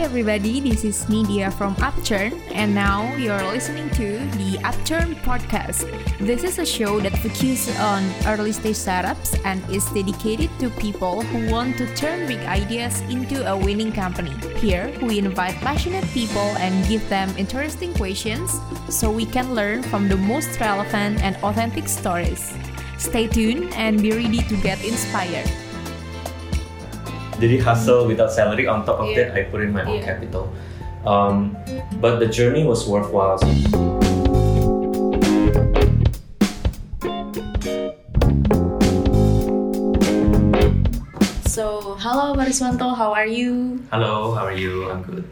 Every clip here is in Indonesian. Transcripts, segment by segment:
everybody, this is Nidia from Upturn, and now you're listening to the Upturn podcast. This is a show that focuses on early stage startups and is dedicated to people who want to turn big ideas into a winning company. Here, we invite passionate people and give them interesting questions so we can learn from the most relevant and authentic stories. Stay tuned and be ready to get inspired. Jadi hustle without salary on top of Yeah. that I put in my own Yeah. capital. Um, but the journey was worthwhile. So, hello Bariswanto, how are you? Hello, how are you? I'm good.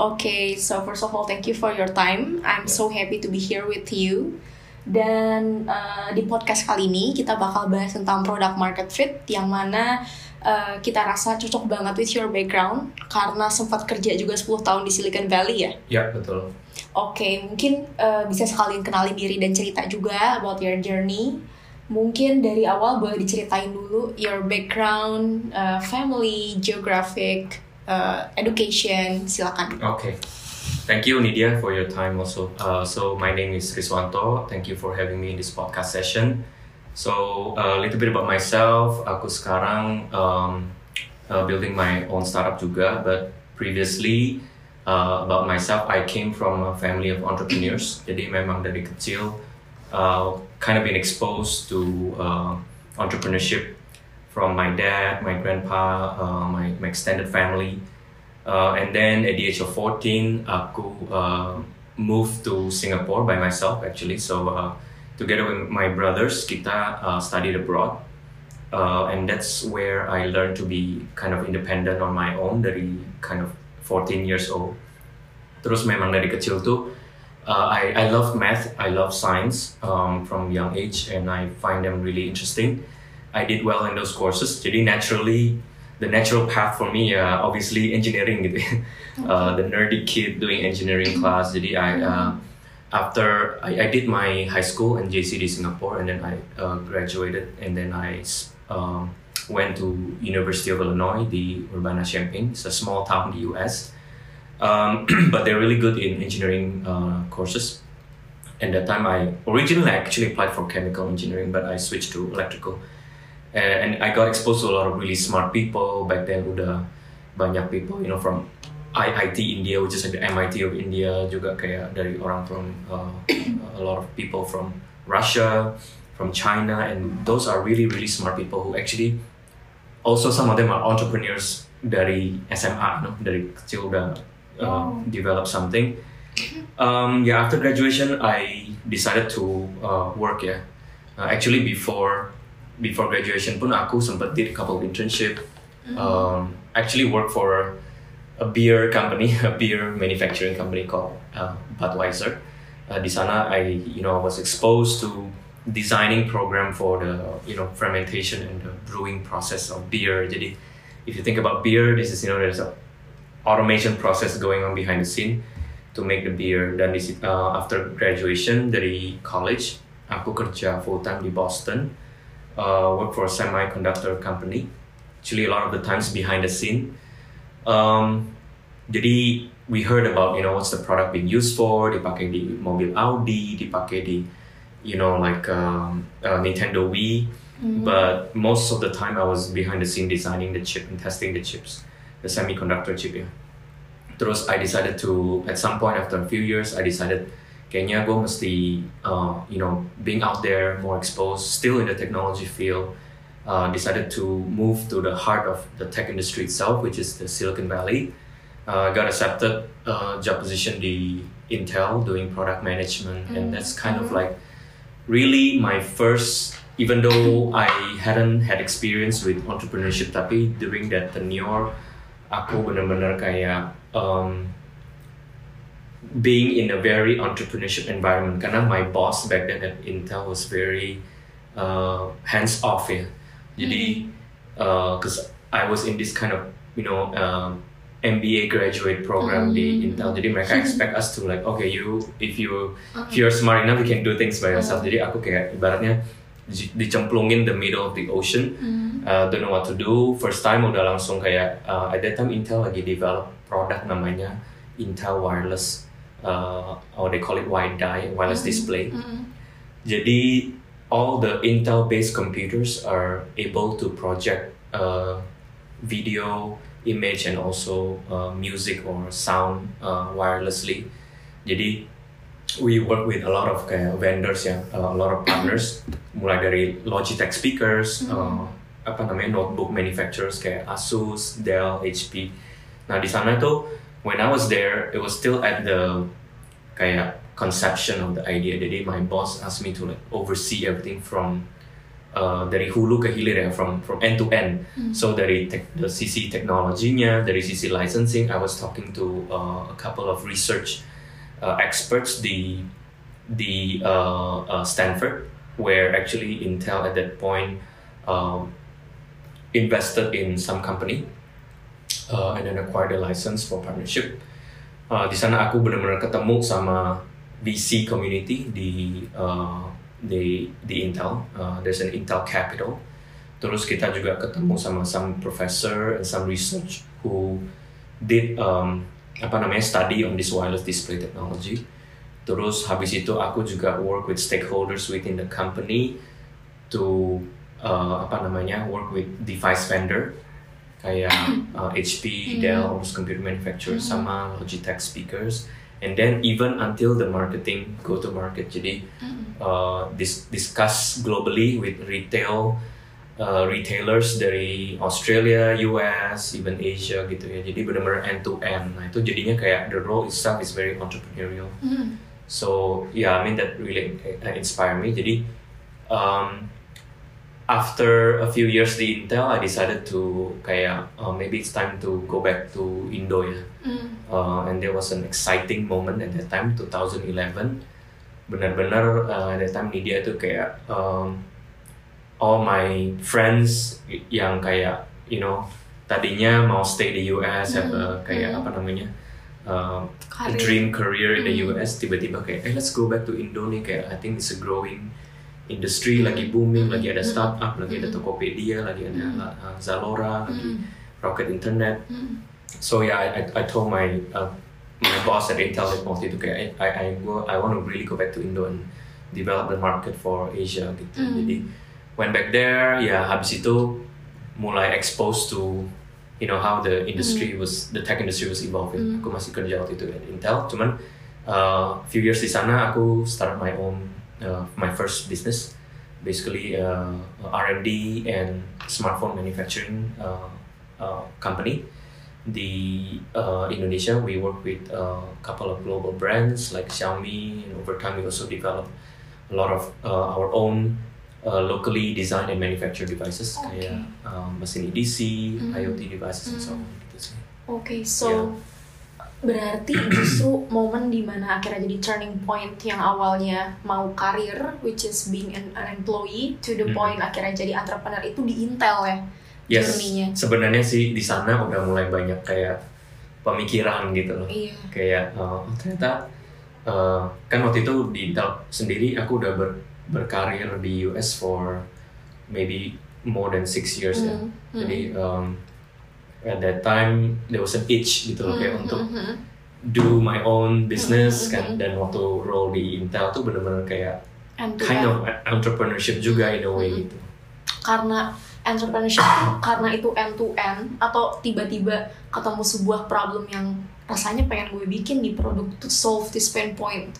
Okay, so first of all, thank you for your time. I'm so happy to be here with you. Dan uh, di podcast kali ini kita bakal bahas tentang product market fit yang mana uh, kita rasa cocok banget with your background karena sempat kerja juga 10 tahun di Silicon Valley ya. Ya betul. Oke, mungkin uh, bisa sekalian kenalin diri dan cerita juga about your journey. Mungkin dari awal boleh diceritain dulu your background, uh, family, geographic, uh, education, silakan. Okay. Thank you, Nidia, for your time also. Uh, so, my name is Riswanto. Thank you for having me in this podcast session. So, a little bit about myself. Aku sekarang um, uh, building my own startup juga, but previously uh, about myself, I came from a family of entrepreneurs. Jadi memang dari kecil uh, kind of been exposed to uh, entrepreneurship from my dad, my grandpa, uh, my, my extended family. Uh, and then at the age of 14, aku uh, moved to Singapore by myself actually. So uh, together with my brothers, kita uh, studied abroad. Uh, and that's where I learned to be kind of independent on my own dari kind of 14 years old. Terus memang dari kecil tuh uh, I, I love math, I love science um, from young age and I find them really interesting. I did well in those courses. Jadi naturally the natural path for me uh, obviously engineering gitu. Uh, the nerdy kid doing engineering class. Jadi I uh, after I, I did my high school and JC di Singapore and then I uh, graduated and then I um, went to University of Illinois the Urbana-Champaign. It's a small town in the US. Um, but they're really good in engineering uh, courses. And at that time I originally I actually applied for chemical engineering, but I switched to electrical. And, and I got exposed to a lot of really smart people back then. Udah banyak people, you know, from IIT India, which is like the MIT of India, juga kayak dari orang from uh, a lot of people from Russia, from China, and those are really really smart people who actually also some of them are entrepreneurs dari SMA, know, dari kecil udah uh, Wow. develop something. Um, yeah, after graduation, I decided to uh, work. Yeah, uh, actually before before graduation pun aku sempat did a couple of internship. Um, actually work for a beer company, a beer manufacturing company called uh, Budweiser. Uh, di sana, I you know I was exposed to designing program for the you know fermentation and the brewing process of beer. Jadi, if you think about beer, this is you know there's a automation process going on behind the scene to make the beer. Di, sit- uh, after graduation dari college, aku kerja full time di Boston, uh, work for a semiconductor company. Actually, a lot of the times behind the scene. Um, jadi we heard about you know what's the product being used for. Dipakai di mobil Audi, dipakai di you know like um, uh, Nintendo Wii. But most of the time I was behind the scene designing the chip and testing the chips, the semiconductor chip ya. Terus I decided to at some point after a few years I decided kayaknya gue mesti uh, you know being out there more exposed still in the technology field uh, decided to move to the heart of the tech industry itself which is the Silicon Valley. Uh, got accepted uh, job position di Intel doing product management and that's kind of like really my first even though I hadn't had experience with entrepreneurship tapi during that tenure aku benar-benar kayak um, being in a very entrepreneurship environment. Karena my boss back then at Intel was very uh, hands off ya jadi because I was in this kind of you know um, MBA graduate program di Intel. Jadi mereka expect us to like okay you if you if you're smart enough you can do things by yourself. Jadi aku kayak ibaratnya di- dicemplungin the middle of the ocean. Uh, don't know what to do. First time udah langsung kayak uh, at that time Intel lagi develop produk namanya Intel wireless uh, or they call it wide die wireless display. Jadi all the Intel based computers are able to project uh, video image and also uh, music or sound uh, wirelessly jadi we work with a lot of kayak vendors ya, uh, a lot of partners, mulai dari Logitech speakers, uh, apa namanya notebook manufacturers kayak Asus, Dell, HP. Nah di sana tuh when I was there, it was still at the kayak conception of the idea. Jadi my boss asked me to like oversee everything from uh, dari hulu ke hilir ya, from from end to end. So dari tek- the sisi teknologinya, dari sisi licensing, I was talking to uh, a couple of research uh, experts di di uh, uh, Stanford, where actually Intel at that point um, invested in some company uh, and then acquired a license for partnership. Uh, di sana aku benar-benar ketemu sama VC community di uh, di di Intel. Uh, there's an Intel Capital. Terus kita juga ketemu sama some professor and some research who did um, apa namanya study on this wireless display technology. Terus habis itu aku juga work with stakeholders within the company to uh, apa namanya work with device vendor kayak uh, HP, Dell, terus computer manufacturer sama Logitech speakers, and then even until the marketing go to market. Jadi uh, dis- discuss globally with retail uh, retailers dari Australia, US, even Asia gitu ya. Jadi benar-benar end to end. Nah itu jadinya kayak the role itself is very entrepreneurial. So yeah, I mean that really uh, inspired me. Jadi um, after a few years di Intel, I decided to kayak uh, maybe it's time to go back to Indo ya. Uh, and there was an exciting moment at that time, 2011. Benar-benar uh, at that time media itu kayak um, all my friends yang kayak you know tadinya mau stay di US have a kayak apa namanya uh, a Karir. dream career in the US tiba-tiba kayak eh let's go back to Indo nih kayak I think it's a growing industry lagi booming lagi ada startup lagi ada Tokopedia lagi ada uh, Zalora lagi Rocket Internet. So yeah I, I, I told my uh, my boss at Intel that waktu itu kayak I I go I want to really go back to Indo and develop the market for Asia gitu. Jadi went back there ya habis itu mulai exposed to you know how the industry was the tech industry was evolving. Aku masih kerja waktu itu at Intel cuman uh, few years di sana aku start my own uh, my first business basically uh, R&D and smartphone manufacturing uh, uh, company The uh, Indonesia we work with a couple of global brands like Xiaomi and over time we also develop a lot of uh, our own uh, locally designed and manufactured devices Okay. kayak um, mesin EDC, IoT devices and so on gitu sih. So Yeah. Berarti justru momen di mana akhirnya jadi turning point yang awalnya mau karir, which is being an, an employee, to the point akhirnya jadi entrepreneur itu di Intel ya, Yes, journey-nya. sebenarnya sih di sana udah mulai banyak kayak pemikiran gitu loh. Iya. Kayak oh, ternyata uh, kan waktu itu di Intel sendiri aku udah ber- berkarir di US for maybe more than six years ya. Hmm, hmm. Jadi um, at that time there was an itch gitu loh kayak Hmm, untuk hmm, hmm. do my own business Hmm, kan hmm. dan waktu role di Intel tuh bener-bener kayak And kind of entrepreneurship juga in a way Hmm. gitu. karena entrepreneurship karena itu end to end atau tiba-tiba ketemu sebuah problem yang rasanya pengen gue bikin di produk to solve this pain point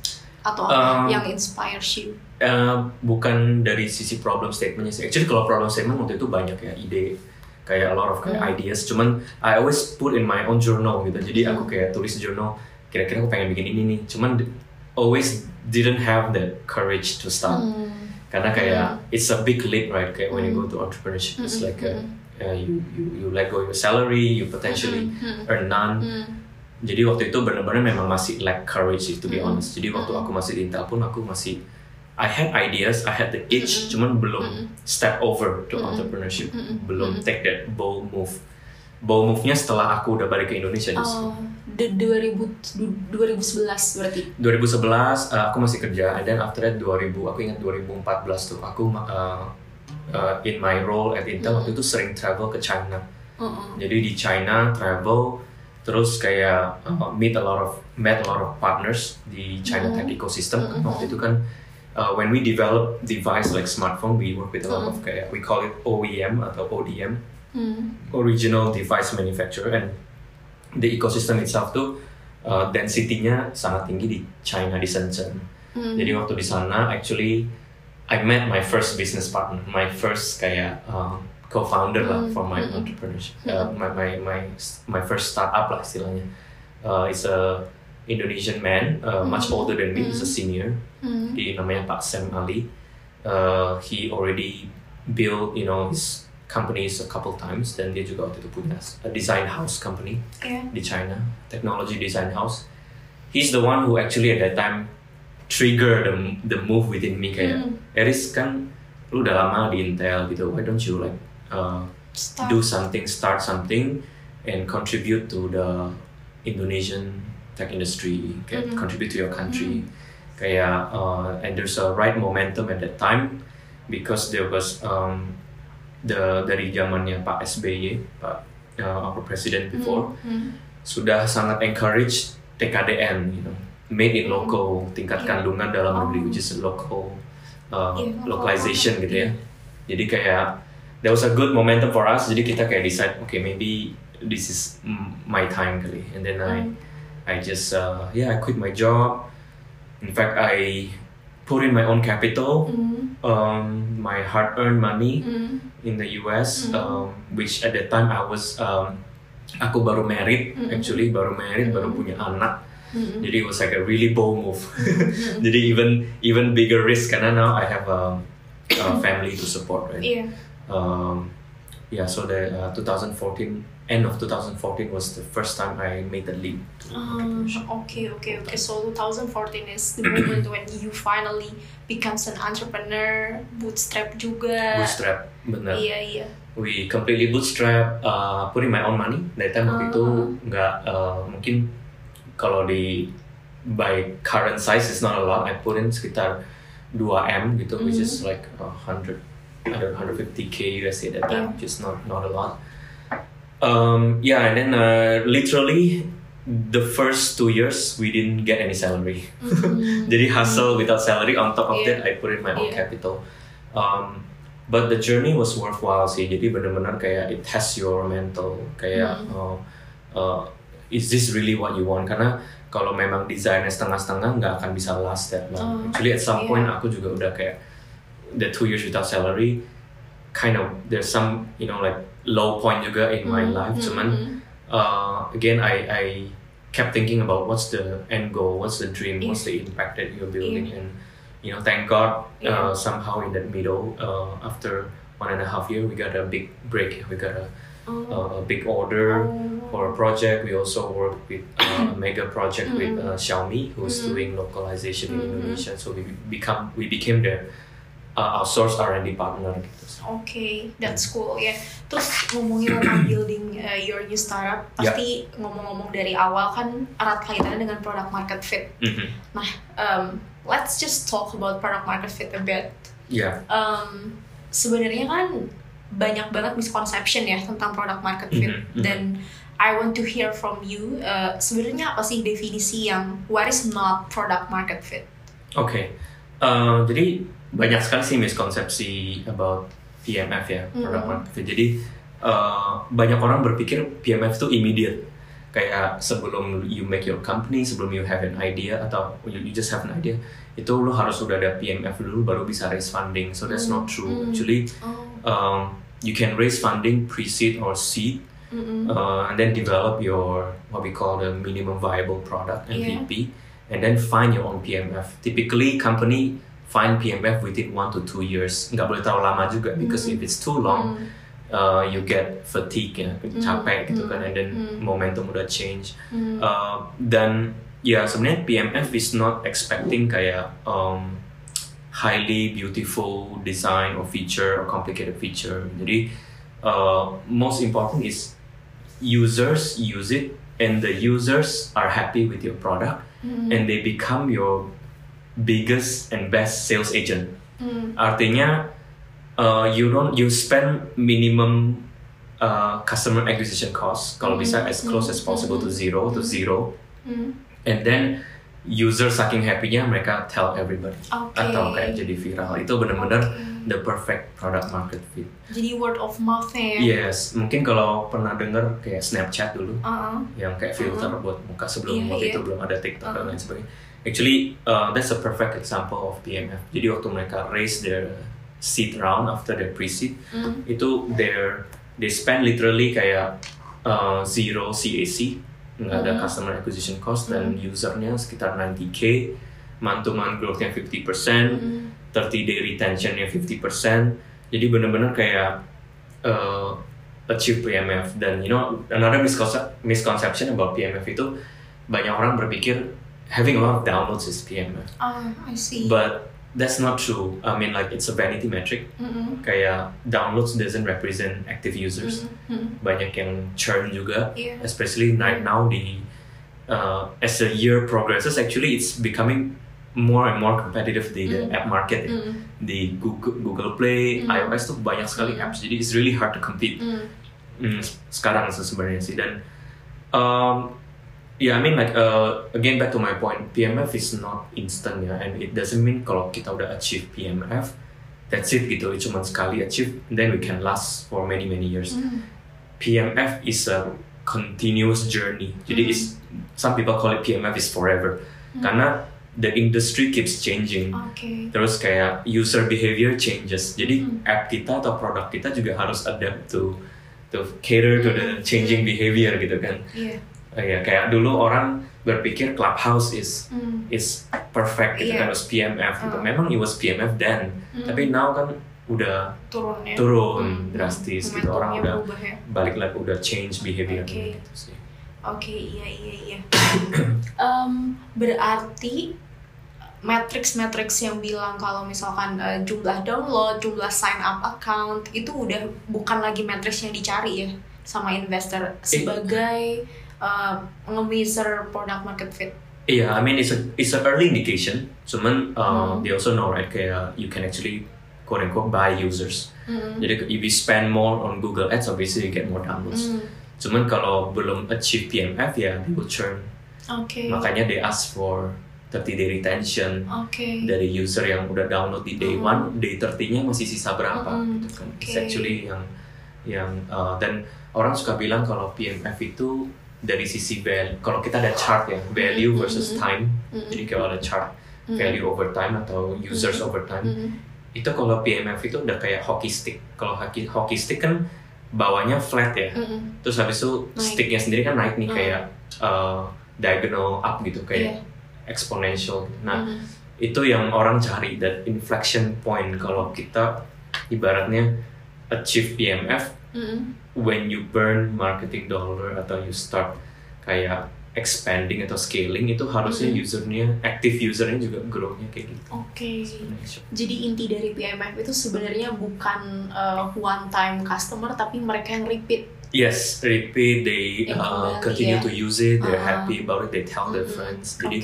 atau apa Um, yang inspires you Eh, bukan dari sisi problem statementnya sih. Actually kalau problem statement waktu itu banyak ya ide kayak a lot of kayak Hmm. ideas. Cuman I always put in my own journal gitu. Jadi Hmm. aku kayak tulis journal. Kira-kira aku pengen bikin ini nih. Cuman always didn't have the courage to start. Hmm. Karena kayak it's a big leap right. Kayak when you go to entrepreneurship, it's Hmm, like a, hmm, uh, you you you let go your salary, you potentially Hmm, hmm, earn none. hmm. Jadi waktu itu benar-benar memang masih lack courage to be Mm. honest. Jadi waktu Mm. aku masih di Intel pun aku masih I had ideas, I had the itch, Mm. cuman belum Mm. step over to Mm. entrepreneurship, Mm. belum Mm. take that bold move. bold move-nya setelah aku udah balik ke Indonesia justru. Oh, the 2000 du- 2011 berarti. 2011 uh, aku masih kerja and then after that 2000 aku ingat 2014 tuh aku uh, uh, in my role at Intel waktu itu sering travel ke China Uh-uh. jadi di China travel terus kayak uh, meet a lot of met a lot of partners di China Mhm. tech ecosystem Mhm. waktu itu kan uh, when we develop device like smartphone we work with a lot of kayak we call it OEM atau ODM Hmm. original device manufacturer and the ecosystem itself tuh uh, density-nya sangat tinggi di China di Shenzhen. Hmm. Jadi waktu di sana actually I met my first business partner, my first kayak uh, co-founder lah Hmm. for my Hmm. entrepreneurship, uh, my, my my my first startup lah istilahnya. Uh, it's a Indonesian man, uh, much Hmm. older than me, he's a Hmm. senior. Hmm. Di namanya Pak Sam Ali. Uh, he already built, you know, his companies a couple times. Dan dia juga waktu itu punya a design house company Yeah. di China, technology design house. He's the one who actually at that time trigger the the move within me kayak Hmm. Eris kan lu udah lama di Intel gitu, why don't you like uh, Start. do something, start something, and contribute to the Indonesian tech industry, kayak Mhm. contribute to your country, kayak uh, and there's a right momentum at that time because there was um, the dari zamannya Pak SBY, Pak uh, our president before Hmm. sudah sangat encourage TKDN, you know, made in local, tingkat Iya. kandungan dalam negeri, Oh. which is local uh, local localization gitu ya. Jadi kayak there was a good momentum for us. Jadi kita kayak decide, okay, maybe this is mm, my time kali. And then I, Hmm. I just uh, yeah, I quit my job. In fact, I put in my own capital, Hmm. um, my hard-earned money Hmm. in the US, Mhm. um, which at that time I was um, aku baru married, Mhm. actually baru married, baru Mhm. punya anak. Hmm. Jadi it was like a really bold move. Jadi even even bigger risk karena now I have a, a family to support, right? Iya. Um, yeah, so the uh, 2014 end of 2014 was the first time I made the leap. To Um, okay, okay, okay. So 2014 is the moment when you finally becomes an entrepreneur, bootstrap juga. Bootstrap, benar. Iya, iya. we completely bootstrap uh, putting my own money that time waktu itu Ah. nggak uh, mungkin kalau di by current size is not a lot I put in sekitar 2 m gitu which Mhm. is like a hundred ada 150k USD at that time Yeah. which is not not a lot um, yeah and then uh, literally the first two years we didn't get any salary Hmm. jadi hustle without salary on top of Yeah. that I put in my own Yeah. capital um, but the journey was worthwhile sih jadi benar-benar kayak it tests your mental kayak Hmm. uh, uh, is this really what you want karena kalau memang desainnya setengah-setengah nggak akan bisa last that long Oh, actually at some yeah. point aku juga udah kayak the two years without salary kind of there's some you know like low point you juga in my Hmm, life cuman hmm. uh, again I I kept thinking about what's the end goal, what's the dream, Yeah. what's the impact that you're building, and you know, thank God, Yeah. uh, somehow in that middle, uh, after one and a half year, we got a big break. We got a, Oh. a, big order Oh. for a project. We also work with uh, a mega project with Mm-hmm. uh, Xiaomi, who's Mhm. doing localization in Mhm. Indonesia. So we become we became their uh, outsourced R&D partner. Gitu. Oke, that's cool ya. Terus ngomongin tentang building uh, your new startup, pasti ngomong-ngomong dari awal kan erat kaitannya dengan product market fit. Mhm. Nah, um, let's just talk about product market fit a bit. Yeah. Um, Sebenarnya kan banyak banget misconception ya tentang product market fit Mhm, mhm. dan I want to hear from you. Uh, Sebenarnya apa sih definisi yang what is not product market fit? Oke, Uh, jadi banyak sekali sih miskonsepsi about PMF ya, product Mhm. market fit. Jadi uh, banyak orang berpikir PMF itu immediate, kayak sebelum you make your company, sebelum you have an idea atau you, you just have an idea, itu lo harus udah ada PMF dulu baru bisa raise funding. So that's not true. Mhm. Actually, Oh, um, you can raise funding pre-seed or seed, mm-mm. uh, and then develop your what we call the minimum viable product Yeah. MVP, and then find your own PMF. Typically, company find PMF within one to two years. Nggak boleh terlalu lama juga because Mm. if it's too long, Mm, uh, you get fatigue ya, capek gitu kan, and then Mm. momentum udah change. mm, Uh, dan ya sebenarnya PMF is not expecting kayak um, highly beautiful design or feature or complicated feature. Jadi uh, most important is users use it and the users are happy with your product and they become your biggest and best sales agent. Mm. Artinya uh, you don't you spend minimum uh, customer acquisition cost kalau bisa as close as mm, possible to mm, zero to mm. zero Mm. and then user saking happy-nya mereka tell everybody Oke. atau kayak jadi viral itu benar-benar Oke. the perfect product market fit. Jadi word of mouth ya. Yes, mungkin kalau pernah denger kayak Snapchat dulu Uh-uh. yang kayak filter buat muka sebelum Iya, waktu iya. itu belum ada TikTok dan Uh-uh. lain sebagainya. Actually, uh, that's a perfect example of PMF. Jadi waktu mereka raise their seed round after their pre-seed, Mm. itu their they spend literally kayak uh, zero CAC, nggak ada Mhm. customer acquisition cost dan usernya sekitar 90k, month-to-month growth-nya 50%, Mm. 30 day retentionnya 50% jadi bener-bener kayak uh, achieve PMF dan you know another misconce- misconception about PMF itu banyak orang berpikir having a lot of downloads is PMF Ah, I see. but that's not true I mean like it's a vanity metric kayak downloads doesn't represent active users Mm-mm. banyak yang churn juga Iya. especially right now di uh, as the year progresses actually it's becoming more and more competitive di the Mm. app market ya. Mm. di Google, Google Play, Mm. iOS tuh banyak sekali Mm. apps, jadi it's really hard to compete Mm. mm, sekarang sebenarnya sih dan um, yeah I mean like uh, again back to my point PMF is not instant ya and it doesn't mean kalau kita udah achieve PMF that's it gitu cuma sekali achieve then we can last for many many years Mm. PMF is a continuous journey jadi Mm. is some people call it PMF is forever Mm. karena the industry keeps changing Oke. terus kayak user behavior changes jadi Hmm. app kita atau produk kita juga harus adapt to to cater to the Hmm. changing behavior gitu kan Iya. Uh, ya kayak dulu orang berpikir clubhouse is Mm. is perfect gitu Iya. kan was PMF gitu Hmm. memang it was PMF then Mm. tapi now kan udah turun ya. turun Mm. drastis gitu orang udah ya. balik lagi udah change behavior Oke. gitu sih Oke, iya iya iya. Em, berarti matrix-matrix yang bilang kalau misalkan eh, jumlah download, jumlah sign up account itu udah bukan lagi matrix yang dicari ya sama investor sebagai uh, nge-measure product market fit. Iya, I mean it's a it's a early indication. Cuman uh, Hmm. they also know right kayak you can actually quote unquote buy users. Mm. Jadi if you spend more on Google Ads, obviously you get more downloads. Mm. Cuman kalau belum achieve PMF ya they will churn. Oke. Makanya they ask for 30 day retention Oke. dari user yang udah download di day Hmm. one, day 30-nya masih sisa berapa Hmm, gitu kan. It's oke. actually yang yang uh, dan orang suka bilang kalau PMF itu dari sisi value. Kalau kita ada chart ya, value Hmm, versus hmm, time. Mm. Jadi kalau ada chart Mm. value over time atau users Hmm. over time, Mm. itu kalau PMF itu udah kayak hockey stick. Kalau hockey, hockey stick kan bawahnya flat ya. Mm. Terus habis itu Naik. sticknya sendiri kan naik nih Hmm. kayak uh, diagonal up gitu kayak Iya. exponential. Nah, Mm. itu yang orang cari that inflection point kalau kita ibaratnya achieve PMF Mm. When you burn marketing dollar atau you start kayak expanding atau scaling itu harusnya Mm. usernya active usernya juga grownya kayak gitu. Oke. sebenarnya. Jadi inti dari PMF itu sebenarnya bukan uh, one time customer tapi mereka yang repeat. Yes, repeat they uh, continue ya. to use it, they're Ah. happy about it, they tell their Mm-mm. friends. Oke. Jadi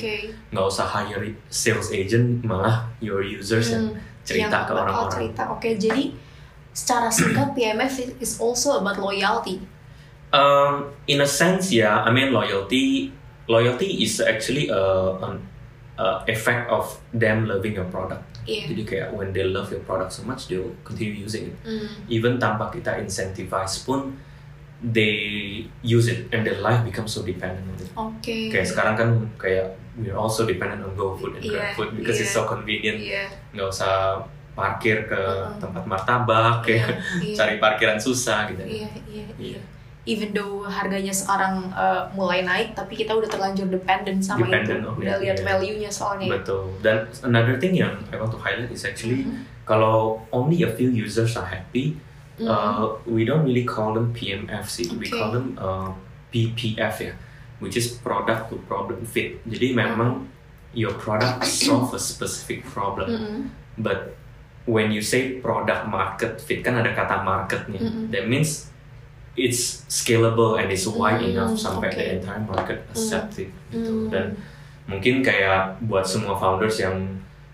nggak usah hire sales agent, malah your users yang Hmm, cerita yang ke orang-orang. cerita. Oke, jadi secara singkat PMF is also about loyalty. Um, in a sense, yeah. I mean, loyalty. Loyalty is actually a, an a effect of them loving your product. Iya. Jadi kayak when they love your product so much, they'll continue using it. Hmm. Even tanpa kita incentivize pun, they use it and their life becomes so dependent on it. Oke. Kayak sekarang kan kayak we're also dependent on GoFood and Iya, GrabFood because it's iya. so convenient. Iya. Nggak usah parkir ke Mm-mm. tempat martabak, Iya. kayak Iya. cari parkiran susah gitu. Iya, iya, Iya. iya. Even though harganya sekarang uh, mulai naik, tapi kita udah terlanjur dependent sama Dependent itu. on Udah it, lihat iya. value-nya soalnya. Betul. Dan another thing yang I want to highlight is actually Mhm. kalau only a few users are happy, Mhm. uh, we don't really call them PMF sih. We Okay. call them uh, PPF ya, which is product to problem fit. Jadi memang your product solve a specific problem, Mhm. but when you say product market fit kan ada kata marketnya. Mhm. That means it's scalable and it's wide Hmm, enough sampai oke. the entire market accept it gitu Hmm. dan mungkin kayak buat semua founders yang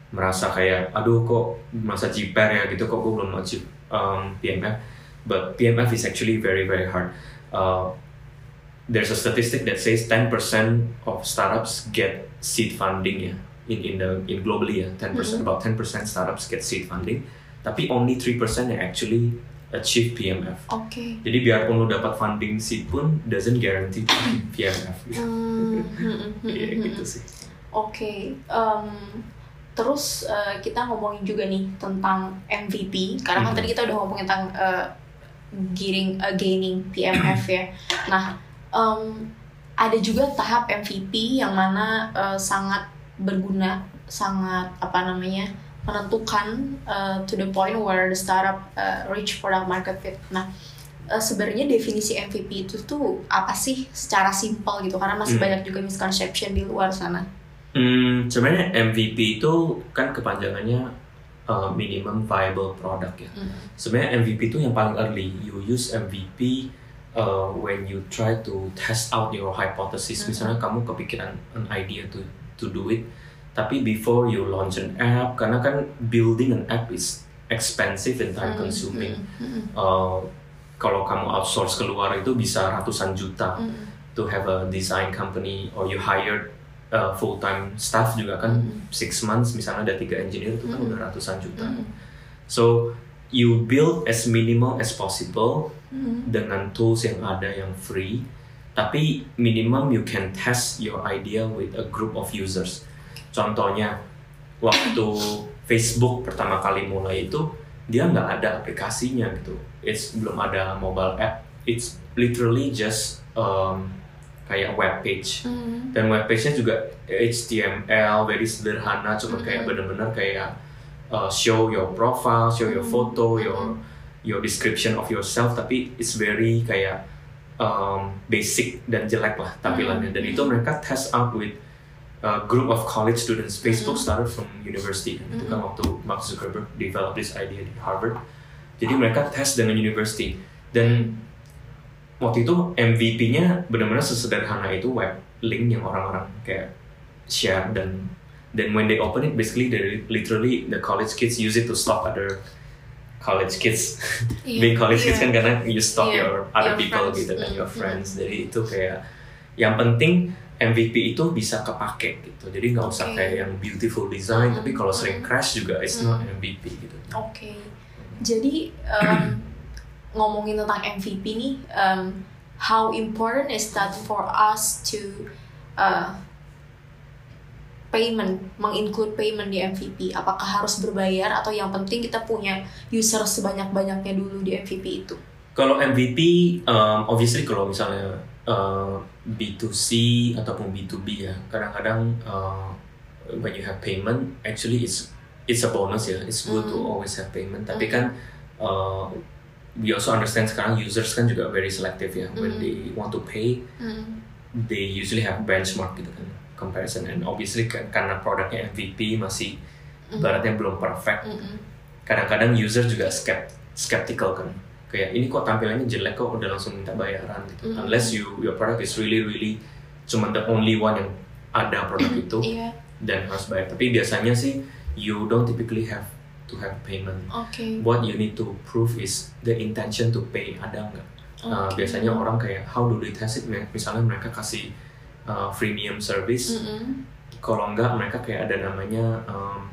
merasa kayak aduh kok merasa jiper ya gitu kok gue belum achieve um, PMF but PMF is actually very very hard uh, there's a statistic that says 10% of startups get seed funding ya in in the in globally ya 10% Mhm. about 10% startups get seed funding tapi only 3% yang actually achieve PMF Oke. jadi biarpun lu dapat funding seed pun doesn't guarantee PMF gitu. Hmm, hmm, hmm, Iya hmm, gitu hmm. sih Oke, em, terus eh, kita ngomongin juga nih tentang MVP karena kan Mhm. tadi kita udah ngomongin tentang eh, gaining eh, gaining PMF ya. Nah, em, ada juga tahap MVP yang mana eh, sangat berguna, sangat apa namanya menentukan eh, to the point where the startup eh, reach product market fit. Nah, eh, sebenarnya definisi MVP itu tuh apa sih secara simpel gitu karena masih Hmm. banyak juga misconception di luar sana. Hmm, sebenarnya MVP itu kan kepanjangannya uh, minimum viable product ya. Hmm. Sebenarnya MVP itu yang paling early. You use MVP uh, when you try to test out your hypothesis. Mhm. Misalnya kamu kepikiran an idea to to do it, tapi before you launch an app, karena kan building an app is expensive and time consuming. Hmm, hmm, Uh, kalau kamu outsource keluar itu bisa ratusan juta hmm, hmm, to have a design company or you hired uh, full time staff juga kan Mhm. six months misalnya ada tiga engineer itu kan Mhm. udah ratusan juta. hmm, So you build as minimal as possible hmm, dengan tools yang ada yang free, tapi minimum you can test your idea with a group of users. Contohnya waktu Facebook pertama kali mulai itu dia nggak ada aplikasinya gitu. It's belum ada mobile app. It's literally just um, kayak web page hmm, dan web page-nya juga HTML very sederhana cuma kayak Mhm. bener-bener kayak uh, show your profile, show your Mhm. photo, your Mhm. your description of yourself tapi it's very kayak um, basic dan jelek lah tampilannya dan Mhm. itu mereka test out with a group of college students. Facebook Mhm. started from university kan itu kan Mhm. waktu Mark Zuckerberg develop this idea di Harvard. Jadi mereka test dengan university dan waktu itu MVP-nya benar-benar sesederhana itu web link yang orang-orang kayak share dan then when they open it basically they literally the college kids use it to stalk other college kids Iya, being college kids iya. kan karena you stalk Iya, your other your people friends. gitu kan Mm, your mm. friends jadi itu kayak yang penting MVP itu bisa kepake gitu jadi nggak usah Oke. kayak yang beautiful design Mm, tapi kalau sering mm. crash juga it's Mm. not MVP gitu Oke, jadi em, ngomongin tentang MVP nih, em, how important is that for us to uh, payment, menginclude payment di MVP? Apakah harus berbayar atau yang penting kita punya user sebanyak-banyaknya dulu di MVP itu? Kalau MVP, um, obviously kalau misalnya uh, B2C ataupun B2B ya, kadang-kadang uh, when you have payment, actually it's it's a bonus ya. It's good to Mm. always have payment. Tapi Mm. kan uh, we also understand sekarang users kan juga very selective ya. When Mm. they want to pay, Hmm. they usually have benchmark gitu kan comparison. And obviously karena produknya MVP masih Mm. ibaratnya belum perfect, Mm-mm. kadang-kadang user juga skept skeptical kan kayak ini kok tampilannya jelek kok udah langsung minta bayaran gitu Mm. unless you your product is really really cuma the only one yang ada produk itu Iya, dan harus bayar tapi biasanya sih you don't typically have to have payment oke. what you need to prove is the intention to pay ada nggak Uh, Oke. biasanya orang kayak how do they test it misalnya mereka kasih uh, freemium service Mm-mm. kalau enggak mereka kayak ada namanya um,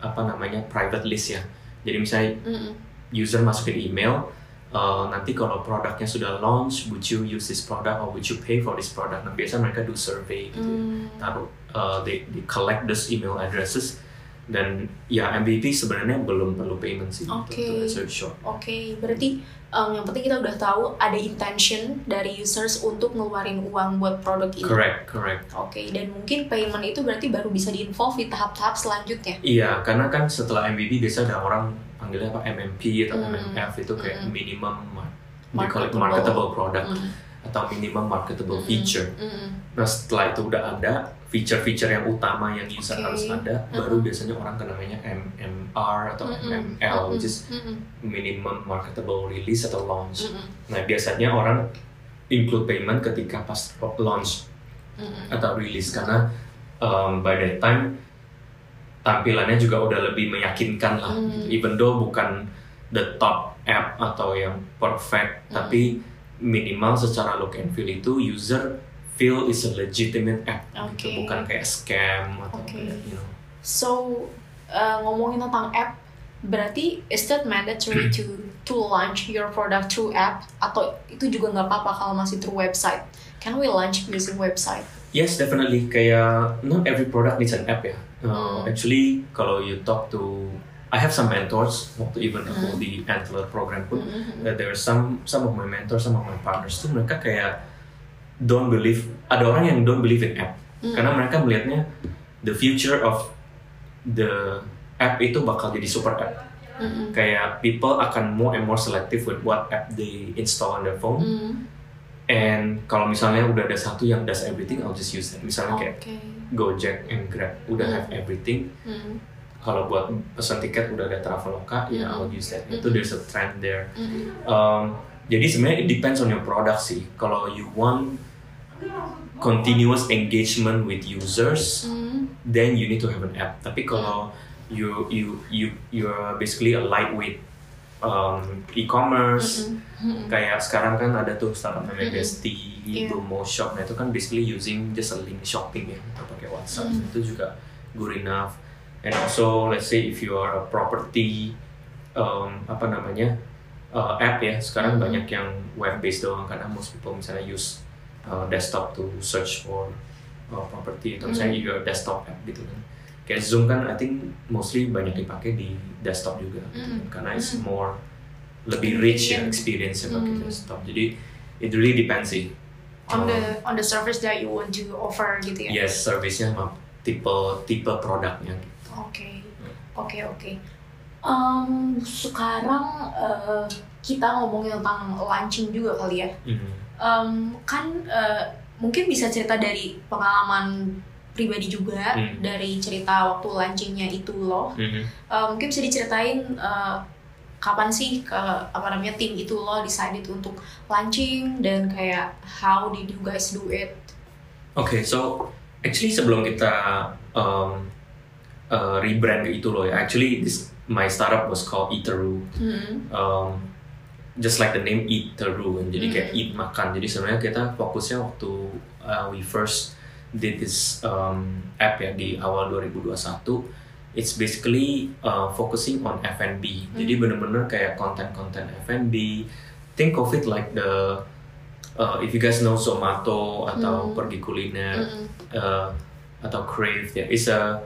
apa namanya private list ya jadi misalnya Mm-mm. user masukin email uh, nanti kalau produknya sudah launch would you use this product or would you pay for this product nah biasa mereka do survey gitu Hmm. taruh uh, they, they collect those email addresses dan ya MVP sebenarnya belum perlu payment sih Oke. to answer it short Oke, berarti um, yang penting kita udah tahu ada intention dari users untuk ngeluarin uang buat produk ini. correct correct Oke, dan mungkin payment itu berarti baru bisa di-involve di tahap-tahap selanjutnya. Iya, karena kan setelah MVP biasa ada orang panggilnya apa MMP atau Hmm. MMF itu kayak Hmm. minimum Marketable. marketable product Mm. Atau minimum marketable feature. Mm-mm. Nah setelah itu udah ada feature-feature yang utama yang user Oke. harus ada, baru biasanya orang ke namanya MMR atau Mm-mm. MML, Mm-mm. which is minimum marketable release atau launch. Mm-mm. Nah biasanya orang include payment ketika pas launch Mm-mm. atau release karena um, by that time tampilannya juga udah lebih meyakinkan lah. Hmm. gitu. Even though bukan the top app atau yang perfect, Hmm. tapi minimal secara look and feel itu user feel is a legitimate app, gitu. Oke. bukan kayak scam atau Oke. kayak you know. So uh, ngomongin tentang app, berarti is that mandatory to to launch your product through app atau itu juga nggak apa-apa kalau masih through website? Can we launch using website? Yes, definitely. Kayak not every product needs an app ya. Uh, Hmm. Actually, kalau you talk to, I have some mentors waktu even aku Hmm. di Antler program pun, Mm-mm. that there are some some of my mentors, some of my partners tuh mereka kayak don't believe. Ada orang yang don't believe in app Mm. karena mereka melihatnya the future of the app itu bakal jadi super app. Mm-mm. Kayak people akan more and more selective with what app they install on their phone. Mm. And kalau misalnya udah ada satu yang does everything, I'll just use it. Misalnya kayak Oke. Gojek and Grab udah Hmm. have everything. Mm. Kalau buat pesan tiket udah ada Traveloka, ya Hmm. I'll use that. Hmm. Itu there's a trend there. Mm. Um, jadi sebenarnya it depends on your product sih. Kalau you want continuous engagement with users, Mm. then you need to have an app. Tapi kalau you you you you're basically a lightweight um, e-commerce, Mm-mm. Mm. kayak sekarang kan ada tuh startup namanya Mm-mm. Besti, Iya. Bromo Shop, nah itu kan basically using just a link shopping ya, atau pakai WhatsApp, Mm. itu juga good enough. And also let's say if you are a property, um, apa namanya, uh, app ya, sekarang Mm. banyak yang web based doang karena most people misalnya use uh, desktop to search for uh, property, atau misalnya Mm. your desktop app gitu kan. Kayak Zoom kan, I think mostly banyak dipakai di desktop juga, gitu kan, Mm. karena it's Mm. more lebih rich ya experience pakai Mm. desktop. Jadi it really depends sih. On the on the service that you want to offer gitu ya? yes, service-nya sama tipe tipe produknya. Oke, oke, oke. Em, sekarang eh, kita ngomongin tentang launching juga kali ya. Mhm. Em, kan eh, mungkin bisa cerita dari pengalaman pribadi juga Hmm. dari cerita waktu launchingnya itu loh. Mhm. Eh, mungkin bisa diceritain eh, kapan sih ke apa namanya tim itu lo decided untuk launching dan kayak how did you guys do it? Oke, so actually sebelum kita um, uh, rebrand ke itu loh ya, actually this my startup was called Eateru. Hmm. Um, just like the name Eateru, jadi kayak Hmm. eat makan. Jadi sebenarnya kita fokusnya waktu uh, we first did this um, app ya di awal 2021, it's basically uh, focusing on F&B. Jadi Hmm. bener-bener kayak konten-konten F&B. Think of it like the uh, if you guys know Zomato atau Hmm. pergi kuliner Mm-mm. uh, atau Crave ya, it's a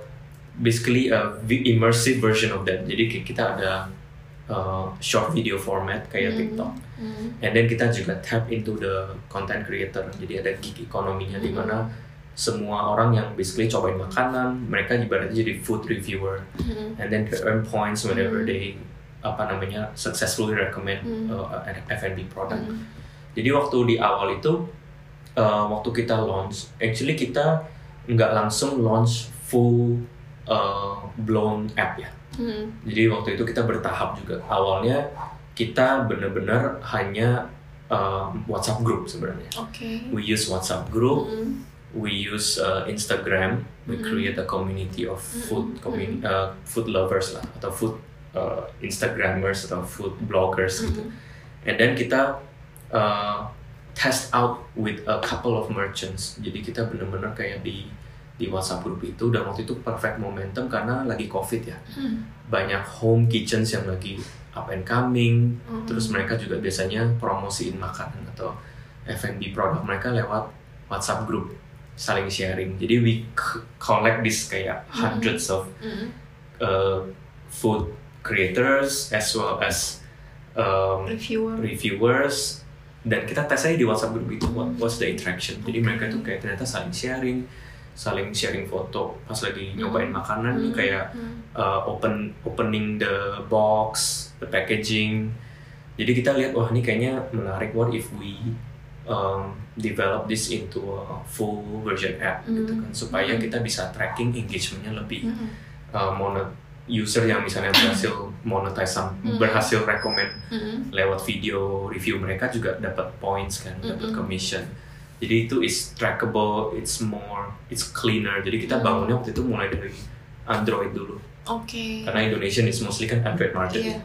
basically a immersive version of that. Jadi kayak kita ada uh, short video format kayak Hmm. TikTok. Hmm. And then kita juga tap into the content creator. Jadi ada gig ekonominya di Hmm. mana semua orang yang basically cobain makanan, mereka ibaratnya jadi food reviewer. Hmm. And then they earn points whenever Hmm. they apa namanya successfully recommend Hmm. uh, an F&B product. Hmm. Jadi waktu di awal itu, uh, waktu kita launch, actually kita nggak langsung launch full uh, blown app ya. Hmm. Jadi waktu itu kita bertahap juga. Awalnya kita benar-benar hanya uh, WhatsApp group sebenarnya. Oke. We use WhatsApp group, Mm. we use uh, Instagram, we Mm. create a community of food Mm. communi- uh, food lovers lah atau food uh, Instagrammers atau food bloggers gitu. Mm. And then kita uh, test out with a couple of merchants. Jadi kita benar-benar kayak di di WhatsApp group itu dan waktu itu perfect momentum karena lagi COVID ya. Hmm. Banyak home kitchens yang lagi up and coming. Hmm. Terus mereka juga biasanya promosiin makanan atau F&B produk mereka lewat WhatsApp group saling sharing. Jadi we collect this kayak hundreds of Mm. uh, food creators as well as um, Reviewer. reviewers dan kita tes aja di WhatsApp group itu what what's the interaction. Jadi Okay. mereka tuh kayak ternyata saling sharing, saling sharing foto pas lagi Hmm. nyobain makanan tuh Hmm. kayak Hmm. uh, open opening the box, the packaging. Jadi kita lihat wah ini kayaknya menarik. What if we um, develop this into a full version app gitu Mm. kan supaya Mm. kita bisa tracking engagementnya lebih Mm-mm. uh, monet user yang misalnya berhasil monetize sam- Mm. berhasil rekomend Mm-mm. lewat video review mereka juga dapat points kan dapat Mm-mm. commission jadi itu is trackable it's more it's cleaner jadi kita Mm. bangunnya waktu itu mulai dari Android dulu Oke. karena Indonesia is mostly kan Android market Iya.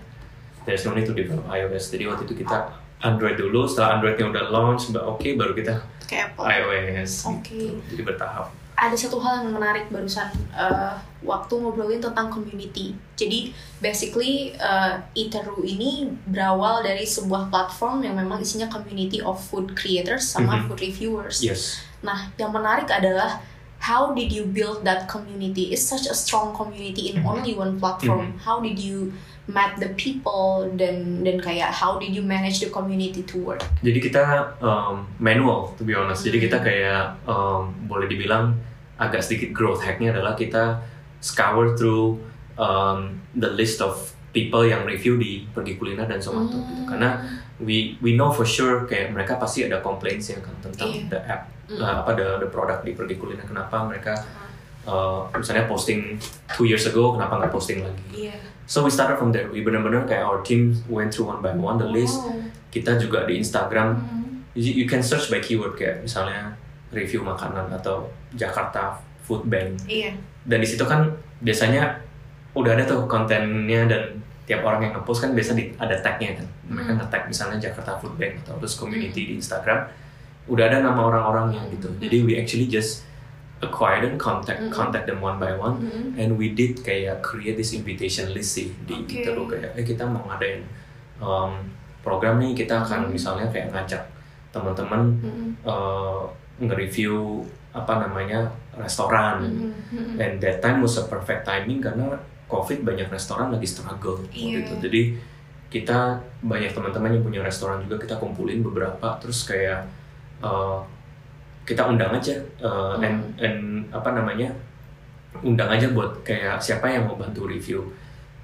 there's no need to develop iOS jadi waktu itu kita Android dulu setelah Androidnya udah launch oke baru kita Kayak Apple. iOS Oke. gitu. jadi bertahap ada satu hal yang menarik barusan eh, waktu ngobrolin tentang community. Jadi basically uh, Iteru ini berawal dari sebuah platform yang memang isinya community of food creators sama Mhm. food reviewers. yes Nah, yang menarik adalah how did you build that community? It's such a strong community in Mhm. only one platform. How did you met the people dan dan kayak how did you manage the community to work? jadi kita um, manual to be honest jadi kita Hmm. kayak um, boleh dibilang agak sedikit growth hacknya adalah kita scour through um, the list of people yang review di pergi kuliner dan Zomato Hmm. gitu karena we we know for sure kayak mereka pasti ada complaints ya kan tentang Iya. the app Mm. uh, apa the the product di pergi kuliner kenapa mereka uh, misalnya posting two years ago kenapa nggak posting lagi Iya. so we started from there we benar-benar kayak our team went through one by one the list Wow. kita juga di Instagram Mhm. you, you can search by keyword kayak misalnya review makanan atau Jakarta Food Bank Iya. dan di situ kan biasanya udah ada tuh kontennya dan tiap orang yang ngepost kan biasa di, ada tagnya kan mereka Hmm. nge-tag misalnya Jakarta Food Bank atau terus community di Instagram udah ada nama orang-orangnya gitu Hmm. jadi we actually just acquire them contact Hmm. contact them one by one Mhm. and we did kayak create this invitation list sih di Oke. Iteru kayak eh kita mau ngadain um, program nih kita akan Hmm. misalnya kayak ngajak teman-teman Mhm. uh, nge-review apa namanya restoran Mhm. Mhm. and that time was a perfect timing karena covid banyak restoran lagi struggle waktu Iya. itu jadi kita banyak teman-teman yang punya restoran juga kita kumpulin beberapa terus kayak uh, kita undang aja uh, and, Hmm. and apa namanya undang aja buat kayak siapa yang mau bantu review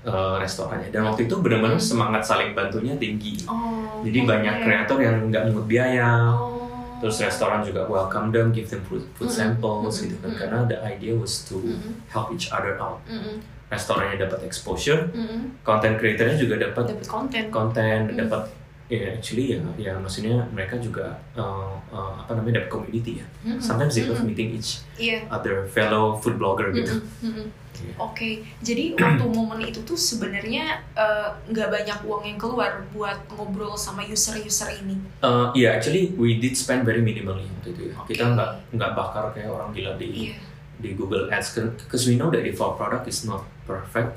uh, restorannya dan waktu itu benar-benar Hmm. semangat saling bantunya tinggi Oh, jadi banyak oke. kreator yang nggak mungut biaya Oh. Terus restoran juga welcome them give them food, food Mm-mm. samples gitu kan Mm-mm. karena the idea was to Mm-mm. help each other out Mm-mm. restorannya dapat exposure Mm-mm. content creatornya juga dapat dapat konten. konten Mm. dapat ya actually ya ya maksudnya mereka juga uh, uh, apa namanya dapat community ya Mm-mm. sometimes they love Mm-mm. meeting each Iya. other fellow food blogger gitu Mm-mm. Mm-mm. Iya. Oke, jadi waktu momen itu tuh sebenarnya eh, nggak banyak uang yang keluar buat ngobrol sama user-user ini. Uh, yeah, actually we did spend very minimally waktu itu ya. Oke. Kita nggak nggak bakar kayak orang gila di Iya. di Google Ads because we know that if our product is not perfect,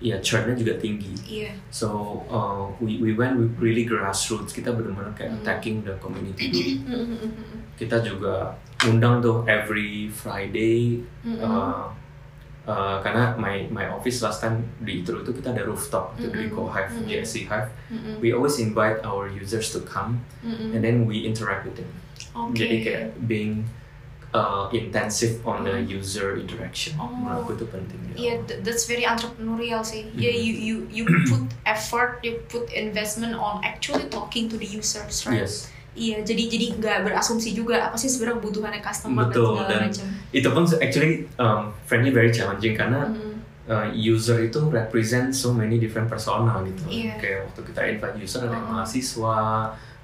ya churnnya juga tinggi. Iya. So uh, we we went with really grassroots. Kita benar-benar kayak Hmm. attacking the community. dulu. Mm-mm. Kita juga undang tuh every Friday. Mm-mm. Uh, uh, karena my my office last time di itu itu kita ada rooftop itu di Mm-mm. Go Hive, Mm-mm. JSC Hive. Mm-mm. We always invite our users to come Mm-mm. and then we interact with them. Oke. Jadi kayak being uh, intensive on the user interaction. Oh. Menurutku itu penting. ya. Th- that's very entrepreneurial sih. Yeah, Mhm. you you you put effort, you put investment on actually talking to the users, right? Yes. Iya, jadi jadi nggak berasumsi juga apa sih sebenarnya kebutuhannya customer Betul, dan segala dan- macam. Itu pun actually um, frankly very challenging karena Mhm. uh, user itu represent so many different persona gitu. Iya. Kayak waktu kita invite user ada yang Uh-uh. mahasiswa,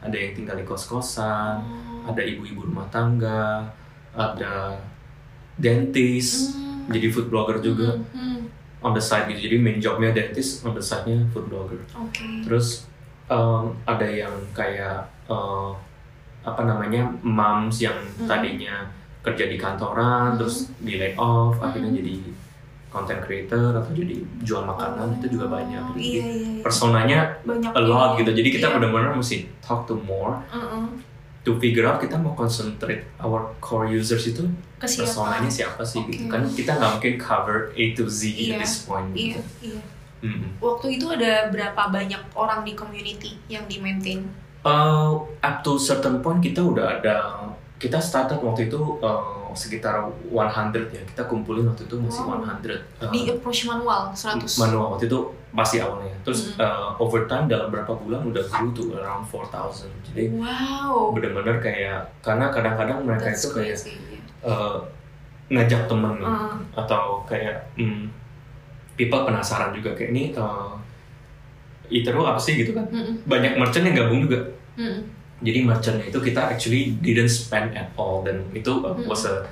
ada yang tinggal di kos-kosan, Oh. ada ibu-ibu rumah tangga, ada dentist, Hmm. jadi food blogger juga Hmm, hmm. on the side gitu. Jadi main jobnya dentist, on the side-nya food blogger. Oke. Terus um, ada yang kayak uh, apa namanya moms yang Mm. tadinya kerja di kantoran Mm. terus di lay off akhirnya Mm. jadi content creator atau jadi jual makanan itu juga banyak. Oh, Jadi Iya, iya, iya. personanya Banyak a lot gitu. Jadi kita Iya. benar-benar mesti talk to more Mm-mm. To figure out kita mau concentrate our core users itu siapa? personanya siapa sih gitu Oke. kan kita nggak mungkin cover A to Z Iya. at this point. Iya, Gitu. iya. Mm-mm. Waktu itu ada berapa banyak orang di community yang di maintain? Uh, up to certain point kita udah ada kita started waktu itu uh, sekitar 100 ya kita kumpulin waktu itu masih Wow. 100 uh, Di approach manual 100. manual waktu itu pasti awalnya terus Hmm. uh, over time dalam berapa bulan udah grew to around 4000 jadi Wow. bener-bener kayak karena kadang-kadang mereka That's itu kayak crazy. uh, ngajak temen Uh, atau kayak hmm, people penasaran juga kayak ini uh, Itero apa sih gitu kan mm-mm, banyak merchant yang gabung juga. Jadi merchantnya itu kita actually didn't spend at all dan itu uh, was a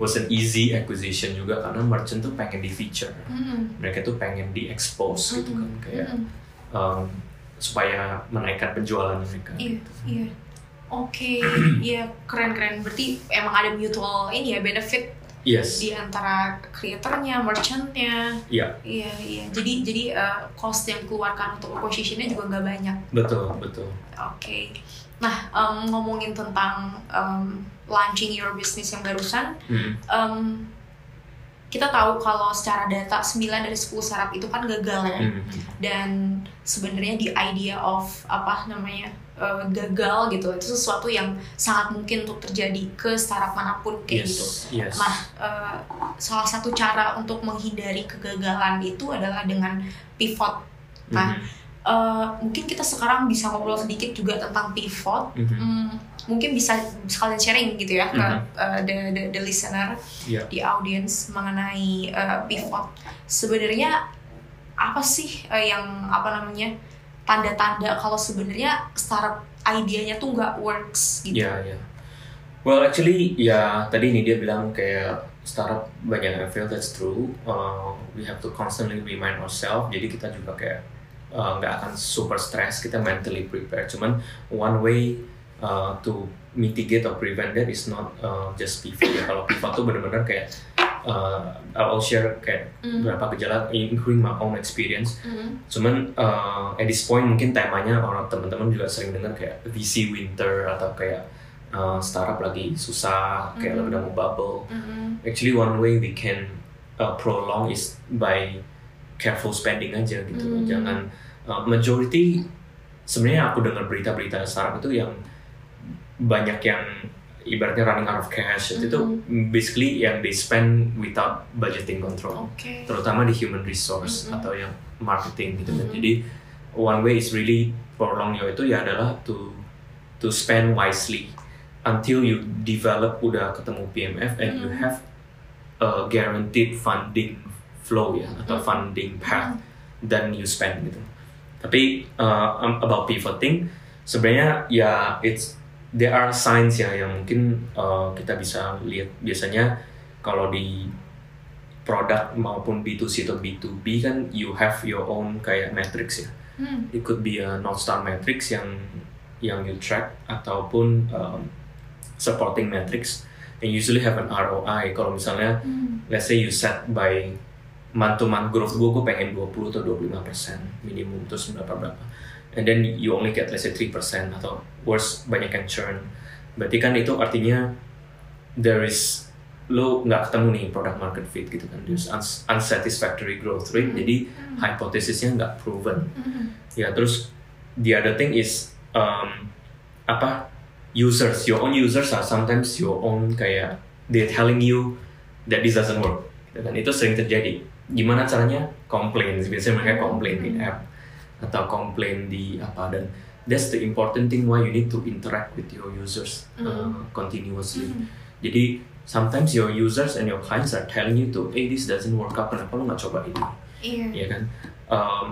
was an easy acquisition juga karena merchant tuh pengen di feature Mm-mm. mereka tuh pengen di expose gitu kan Mm-mm. kayak Mm-mm. um, supaya menaikkan penjualan mereka Iya, iya. Oke, iya keren-keren. Berarti emang ada mutual ini ya benefit yes di antara creatornya, merchantnya. Iya. Iya, iya. Jadi jadi uh, cost yang dikeluarkan untuk positionnya juga nggak banyak. betul betul Oke. Nah, em, ngomongin tentang em, launching your business yang barusan, Hmm. em, kita tahu kalau secara data 9 dari 10 startup itu kan gagal ya. Hmm. Dan sebenarnya di idea of apa namanya eh, gagal gitu itu sesuatu yang sangat mungkin untuk terjadi ke startup mana pun kayak yes gitu. yes Nah, eh, salah satu cara untuk menghindari kegagalan itu adalah dengan pivot. Nah, Mhm. eh, mungkin kita sekarang bisa ngobrol sedikit juga tentang pivot. Mhm. Hmm, mungkin bisa sekalian sharing gitu ya ke Mhm. eh, the, the the listener Iya. di audience mengenai eh, pivot. Sebenarnya apa sih eh, yang apa namanya tanda-tanda kalau sebenarnya startup idenya tuh nggak works gitu. Ya, ya. Well, actually, ya tadi ini dia bilang kayak startup banyak yang fail, that's true. Uh, we have to constantly remind ourselves. Jadi kita juga kayak uh, nggak akan super stress, kita mentally prepare. Cuman one way uh, to mitigate or prevent that is not uh, just pivot ya. Kalau pivot tuh benar-benar kayak uh, I'll share kayak Mm. beberapa gejala, including my own experience. Mhm. Cuman uh, at this point mungkin temanya orang teman-teman juga sering dengar kayak VC winter atau kayak uh, startup lagi susah, kayak Mhm. udah mau bubble. Mhm. Actually one way we can uh, prolong is by careful spending aja gitu. Mhm. Jangan uh, majority sebenarnya aku dengar berita-berita startup itu yang banyak yang ibaratnya running out of cash itu tuh basically yang they spend without budgeting control Oke. terutama di human resource Mhm. atau yang marketing gitu kan. Mhm. Jadi one way is really prolong your itu ya adalah to to spend wisely until you develop udah ketemu PMF and you Mhm. have a guaranteed funding flow ya atau Mhm. funding path then you spend gitu. Tapi uh, um, about pivoting sebenarnya ya it's there are signs ya yang mungkin uh, kita bisa lihat biasanya kalau di produk maupun B2C atau B2B kan you have your own kayak matrix ya. Hmm. It could be a North Star matrix yang yang you track ataupun um, supporting matrix and usually have an ROI kalau misalnya Hmm. let's say you set by month to month growth gue gue pengen 20 atau 25 persen minimum terus berapa berapa and then you only get let's say 3 persen atau worse banyak yang churn. Berarti kan itu artinya there is lo nggak ketemu nih product market fit gitu kan. There's uns- unsatisfactory growth rate. Hmm. jadi Hmm. hypothesisnya nggak proven. Mhm. ya terus the other thing is um, apa users. Your own users are sometimes your own kayak they're telling you that this doesn't work. Dan itu sering terjadi. Gimana caranya? Komplain. Biasanya mereka komplain di app atau komplain di apa dan that's the important thing why you need to interact with your users uh, continuously Mhm. jadi sometimes your users and your clients are telling you to hey this doesn't work out kenapa lo nggak coba ini Iya. ya kan um,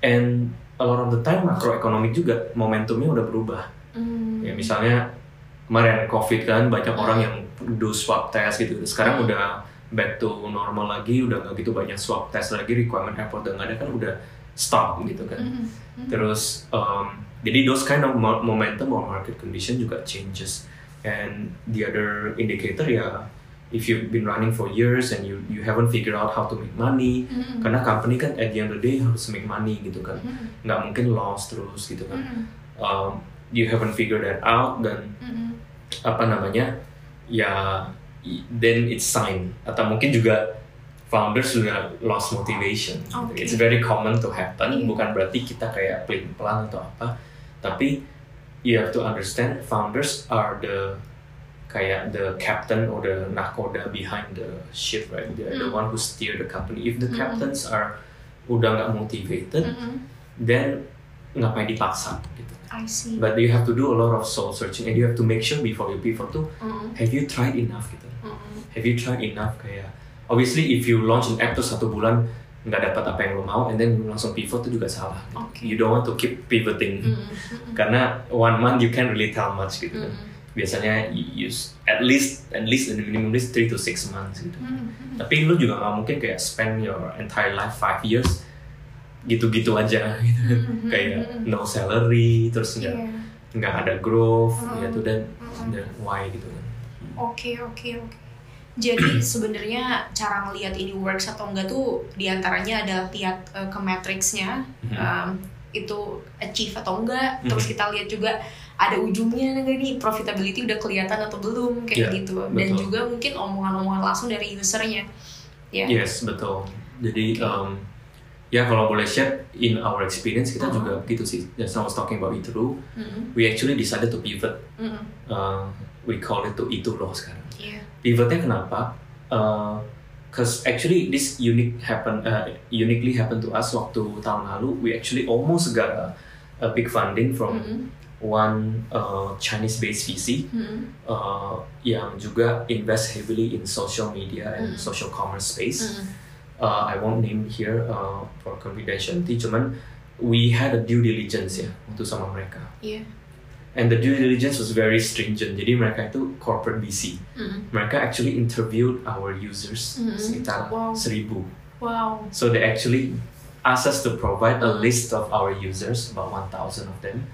and a lot of the time makroekonomik juga momentumnya udah berubah Hmm. ya misalnya kemarin covid kan banyak Hmm. orang yang do swab test gitu sekarang Hmm. udah back to normal lagi udah nggak gitu banyak swab test lagi requirement airport udah nggak ada kan udah stop gitu kan Mhm. Mhm. terus um, jadi those kind of mo- momentum or market condition juga changes and the other indicator ya if you've been running for years and you you haven't figured out how to make money Mhm. karena company kan at the end of the day harus make money gitu kan Mhm. nggak mungkin loss terus gitu kan Mhm. um, you haven't figured that out dan Mhm. apa namanya ya then it's sign atau mungkin juga founders sudah lost motivation Oke. it's very common to happen Iya. bukan berarti kita kayak pelin pelan atau apa tapi you have to understand founders are the kayak the captain or the nakoda behind the ship right they're the Mm. one who steer the company if the Mm. captains are udah nggak motivated Mm-mm. then ngapain dipaksa gitu I see. but you have to do a lot of soul searching and you have to make sure before you pivot tuh Mm-mm. have you tried enough gitu Mm-mm. have you tried enough kayak obviously if you launch an app tuh satu bulan nggak dapat apa yang lo mau and then langsung pivot tuh juga salah gitu. Okay. you don't want to keep pivoting Mm-mm. Mm-mm. karena one month you can't really tell much gitu kan Mm-mm. biasanya you use at least at least in the minimum is three to six months gitu Mm-mm. tapi lu juga nggak mungkin kayak spend your entire life five years gitu-gitu aja gitu Mhm, kayak mhm. no salary terus nggak Iya. nggak ada growth Mhm. gitu dan Mhm. dan why gitu kan Oke oke oke. Jadi sebenarnya cara ngelihat ini works atau enggak tuh di antaranya adalah lihat eh, ke matriksnya Mhm. um, itu achieve atau enggak. Terus Mhm. kita lihat juga ada ujungnya enggak nih profitability udah kelihatan atau belum kayak Iya, gitu. Dan betul. juga mungkin omongan-omongan langsung dari usernya. Ya. yes betul jadi Oke. um, ya kalau boleh share in our experience kita Mhm. juga gitu sih just I was talking about Ituru Mm-mm. we actually decided to pivot Mm-mm. uh, we call it to Ituro sekarang Iya. Pivotnya kenapa? Uh, Cause actually this unique happen uh, uniquely happened to us waktu tahun lalu we actually almost got a, a big funding from Mm-mm. one uh, Chinese based VC Mm-mm. uh, yang juga invest heavily in social media and Mm. social commerce space. Mm-mm. Uh, I won't name here uh, for confidentiality, cuman we had a due diligence ya waktu sama mereka. Iya. And the due diligence was very stringent. Jadi mereka itu corporate VC. Mm-mm. Mereka actually interviewed our users Mhm. sekitar Wow. seribu. Wow. So they actually asked us to provide a Mhm. list of our users, about 1,000 of them,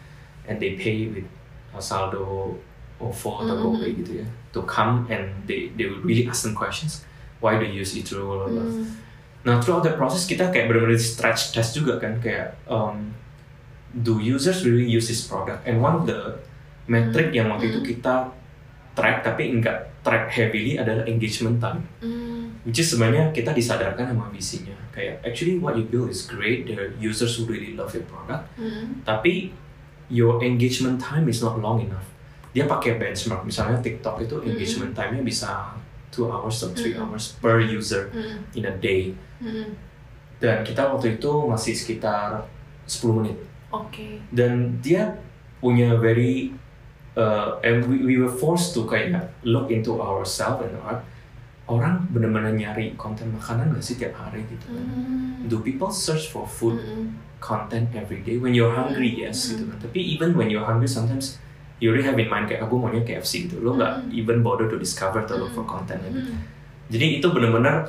and they pay with saldo OVO atau. GoPay gitu ya, to come and they they would really ask them questions. Why do you use Itro? blah, blah, blah. Mm. Nah throughout the process kita kayak benar-benar stretch test juga kan kayak um, do users really use this product? And one of the metric yang waktu itu Hmm. kita track tapi enggak track heavily adalah engagement time. Mm. Which is sebenarnya kita disadarkan sama visinya kayak actually what you build is great, are users who really love your product, Mm. tapi your engagement time is not long enough. Dia pakai benchmark, misalnya TikTok itu Mm. engagement time-nya bisa 2 hours atau 3 Mm. hours per user Mm. in a day. Mm. Dan kita waktu itu masih sekitar 10 menit. Oke. Dan dia punya very uh, and we, we were forced to kayak look into ourselves and our orang benar-benar nyari konten makanan gak sih tiap hari gitu kan. Mm. Do people search for food Mm-mm. content every day? When you're hungry, Mm. yes gitu kan. Tapi even when you're hungry, sometimes you already have in mind kayak aku maunya KFC gitu. Lo nggak Mm. even bother to discover to look for Mm. content. lagi. Mm. Jadi itu benar-benar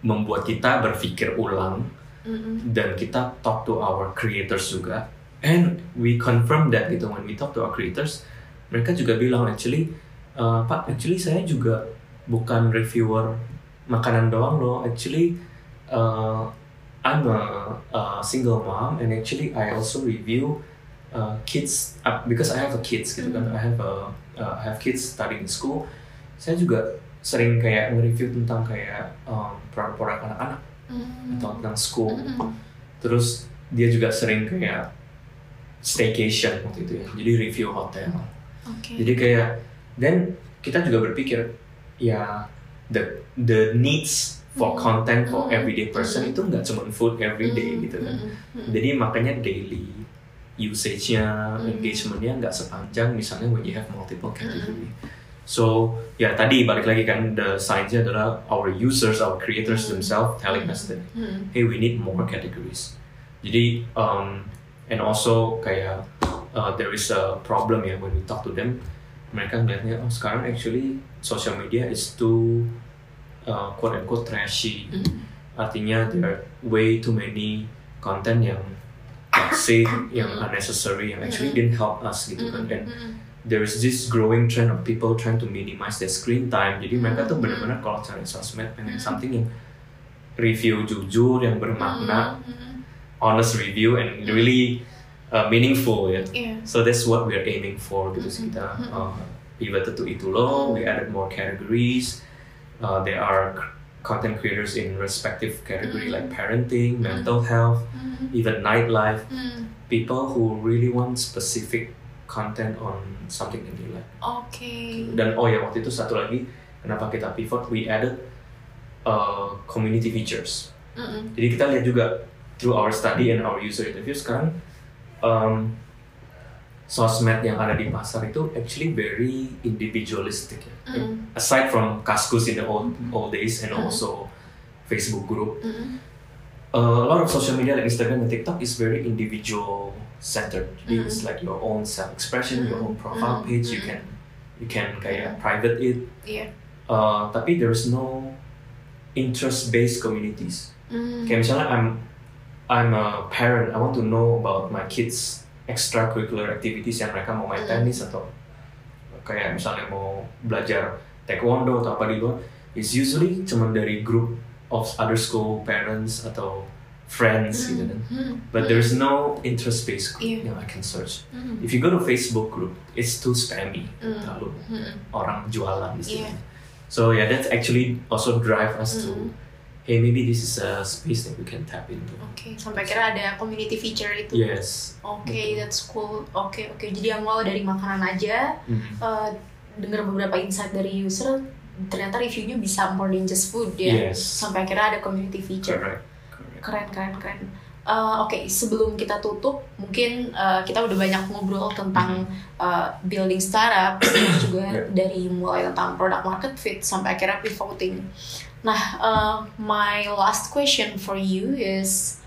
membuat kita berpikir ulang Mm-mm. dan kita talk to our creators juga. And we confirm that gitu when we talk to our creators, mereka juga bilang actually, "Uh, Pak, actually saya juga bukan reviewer makanan doang loh. Actually, uh, I'm a, a single mom and actually I also review uh, kids uh, because I have a kids gitu kan. Mhm. I have a uh, I have kids studying in school. Saya juga sering kayak nge-review tentang kayak um, produk-produk anak-anak Mm. atau tentang school. Mm-mm. Terus dia juga sering kayak staycation waktu itu ya. Jadi review hotel. Oke. Jadi kayak dan kita juga berpikir ya the the needs for Mm. content for Mm. everyday person Mm. itu nggak cuma food every day Mm. gitu kan. Jadi makanya daily usage-nya, Mm. engagement-nya nggak sepanjang misalnya when you have multiple category. So ya tadi balik lagi kan the science-nya adalah our users, our creators themselves telling us that Mm. hey we need more categories jadi um, and also kayak uh, there is a problem ya when we talk to them mereka melihatnya oh sekarang actually social media is too uh, quote unquote trashy Mm. artinya there are way too many content yang toxic yang unnecessary yang actually didn't help us gitu kan Mm. There is this growing trend of people trying to minimize their screen time. Jadi mereka tuh Mhm. benar-benar kalau cari sosmed pengen something yang review jujur, yang bermakna, Mm. honest review, and really uh, meaningful ya. Iya. So that's what we're aiming for gitu sih kita uh, pivoted to itu loh. We added more categories. Uh, there are content creators in respective category like parenting, mental health, even nightlife. People who really want specific content on something that they like. oke Dan oh ya waktu itu satu lagi kenapa kita pivot we added uh, community features. Mm-mm. Jadi kita lihat juga through our study and our user interview sekarang um, sosmed yang ada di pasar itu actually very individualistic ya. Mm. Aside from Kaskus in the old old days and Mm. also Facebook group, Mm-mm. uh, a lot of social media like Instagram and TikTok is very individual centered. Jadi Mm. it's like your own self expression, your own Mm. profile Mm. page. You Mm. can you can kayak private it. Iya. Uh, tapi there is no interest based communities. Mm. Kayak misalnya I'm I'm a parent, I want to know about my kids extracurricular activities yang mereka mau main Mm. tenis atau kayak misalnya mau belajar taekwondo atau apa di luar. It's usually cuma dari group of other school parents atau friends gitu kan. Mm. But there's no interest based group Iya. yang I can search. Mm. If you go to Facebook group, it's too spammy. Mm. Terlalu Mm. orang jualan istilahnya. Iya. So yeah, that's actually also drive us to, Mm. hey maybe this is a space that we can tap into. Oke, sampai kira ada community feature itu. Yes. Oke, that's cool. Oke, oke. Jadi awal dari makanan aja, Mhm. eh, dengar beberapa insight dari user, ternyata reviewnya bisa more than just food ya. Yes. Sampai akhirnya ada community feature. Correct. Keren, keren, keren. Eh, Oke, sebelum kita tutup, mungkin eh, kita udah banyak ngobrol tentang eh, building startup, juga Yeah. dari mulai tentang product market fit sampai akhirnya pivoting. Nah, eh, my last question for you is,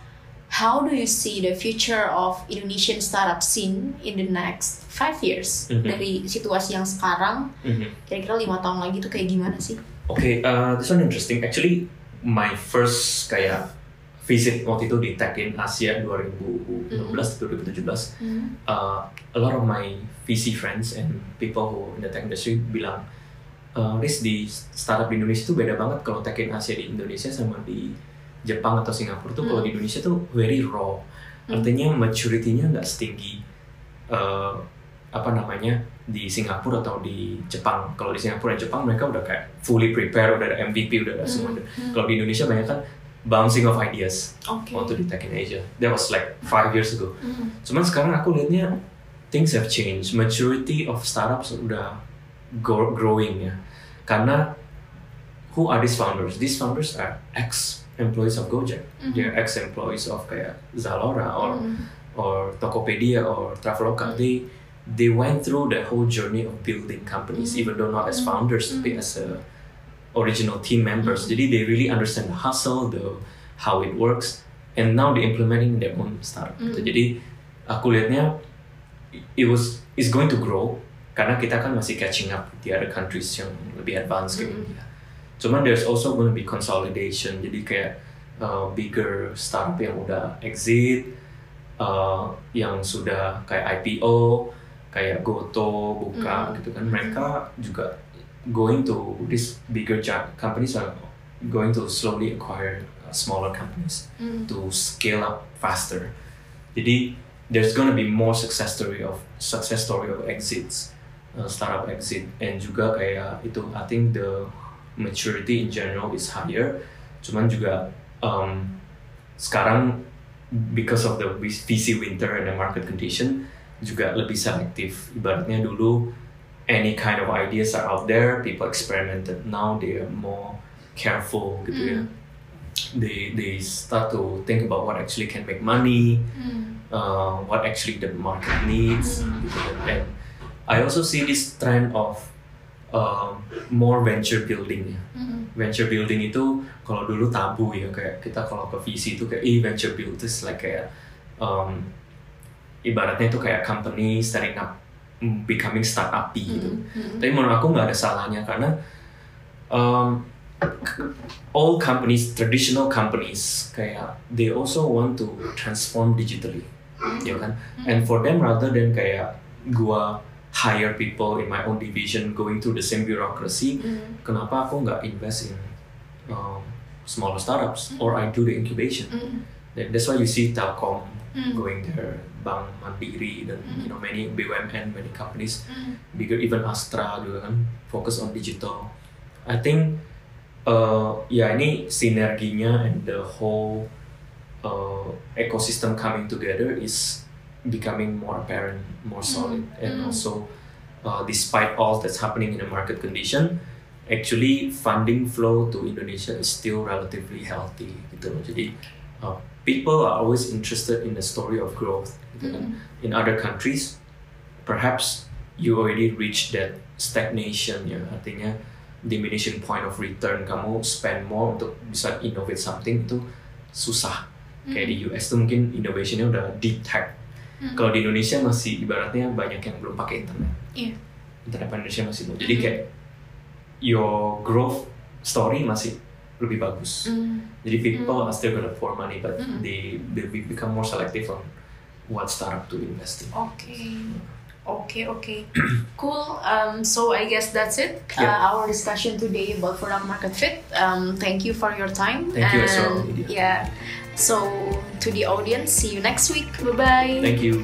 how do you see the future of Indonesian startup scene in the next five years? Mhm. Dari situasi yang sekarang, Mhm. kira-kira lima tahun lagi tuh kayak gimana sih? Okay, uh, this one interesting. Actually, my first kayak visit waktu itu di Tech in Asia 2016 atau 2017. uh, a lot of my VC friends and people who in the tech industry bilang, uh, Riz di startup di Indonesia tuh beda banget kalau tech in Asia di Indonesia sama di Jepang atau Singapura tuh kalau Hmm. di Indonesia tuh very raw. Hmm. Artinya maturity-nya nggak setinggi uh, apa namanya di Singapura atau di Jepang. Kalau di Singapura dan Jepang mereka udah kayak fully prepare, udah ada MVP, udah ada semua. Hmm. Kalau di Indonesia banyak kan bouncing of ideas Oke. waktu di Tech in Asia. That was like five years ago. Hmm. Cuman sekarang aku lihatnya things have changed. Maturity of startups udah growing ya. Karena who are these founders? These founders are ex employees of Gojek. Mhm. They're ex employees of kayak Zalora or Hmm. or Tokopedia or Traveloka. They they went through the whole journey of building companies, even though not as founders, but as a original team members. Mhm. Jadi they really understand the hustle, the how it works, and now they implementing their own startup. gitu. Mhm. Jadi aku lihatnya it was is going to grow karena kita kan masih catching up with the other countries yang lebih advanced kayak Mhm. India. Cuman there's also going to be consolidation. Jadi kayak uh, bigger startup yang udah exit, uh, yang sudah kayak IPO, kayak Goto buka Mhm. gitu kan. Mereka juga going to these bigger gi- companies are going to slowly acquire uh, smaller companies Hmm. to scale up faster. Jadi there's gonna be more success story of success story of exits, uh, startup exit, and juga kayak itu I think the maturity in general is higher. Cuman juga um, sekarang because of the VC winter and the market condition juga lebih selektif. Ibaratnya dulu any kind of ideas are out there, people experimented. Now they are more careful gitu ya Hmm. they they start to think about what actually can make money, Hmm. uh, what actually the market needs. Mm. gitu. And I also see this trend of um, more venture building. ya. Hmm. Venture building itu kalau dulu tabu ya kayak kita kalau ke VC itu kayak eh venture build is like kayak um, ibaratnya itu kayak company starting up mm, becoming startup gitu. Hmm. Tapi menurut aku nggak ada salahnya karena um, all companies, traditional companies, kayak they also want to transform digitally, ya kan? And for them rather than kayak gua hire people in my own division going through the same bureaucracy, Hmm. kenapa aku nggak invest in um, smaller startups or I do the incubation? Hmm. That- That's why you see Telkom Hmm. going there, Bank Mandiri dan you know many BUMN, many companies Hmm. bigger even Astra juga kan focus on digital. I think uh, ya ini sinerginya and the whole uh, ecosystem coming together is becoming more apparent, more solid, and Mm. also uh, despite all that's happening in the market condition, actually funding flow to Indonesia is still relatively healthy gitu. Jadi uh, people are always interested in the story of growth. Gitu kan. Mm. In other countries, perhaps you already reached that stagnation ya, artinya diminishing point of return. Kamu spend more untuk bisa innovate something itu susah. Kayak di US tuh mungkin innovationnya udah deep tech. Mm. Kalau di Indonesia masih ibaratnya banyak yang belum pakai internet. Iya. Internet Indonesia masih belum. Jadi Mhm. kayak your growth story masih lebih bagus. Mm. Jadi people Mm. are still gonna pour money, but Mm. they they be- become more selective on what startup to invest in. Okay. Okay, okay. cool. Um, so I guess that's it. Yeah. Uh, our discussion today about product market fit. Um, thank you for your time. Thank you as well, Lydia. Yeah. So to the audience, see you next week. Bye bye. Thank you.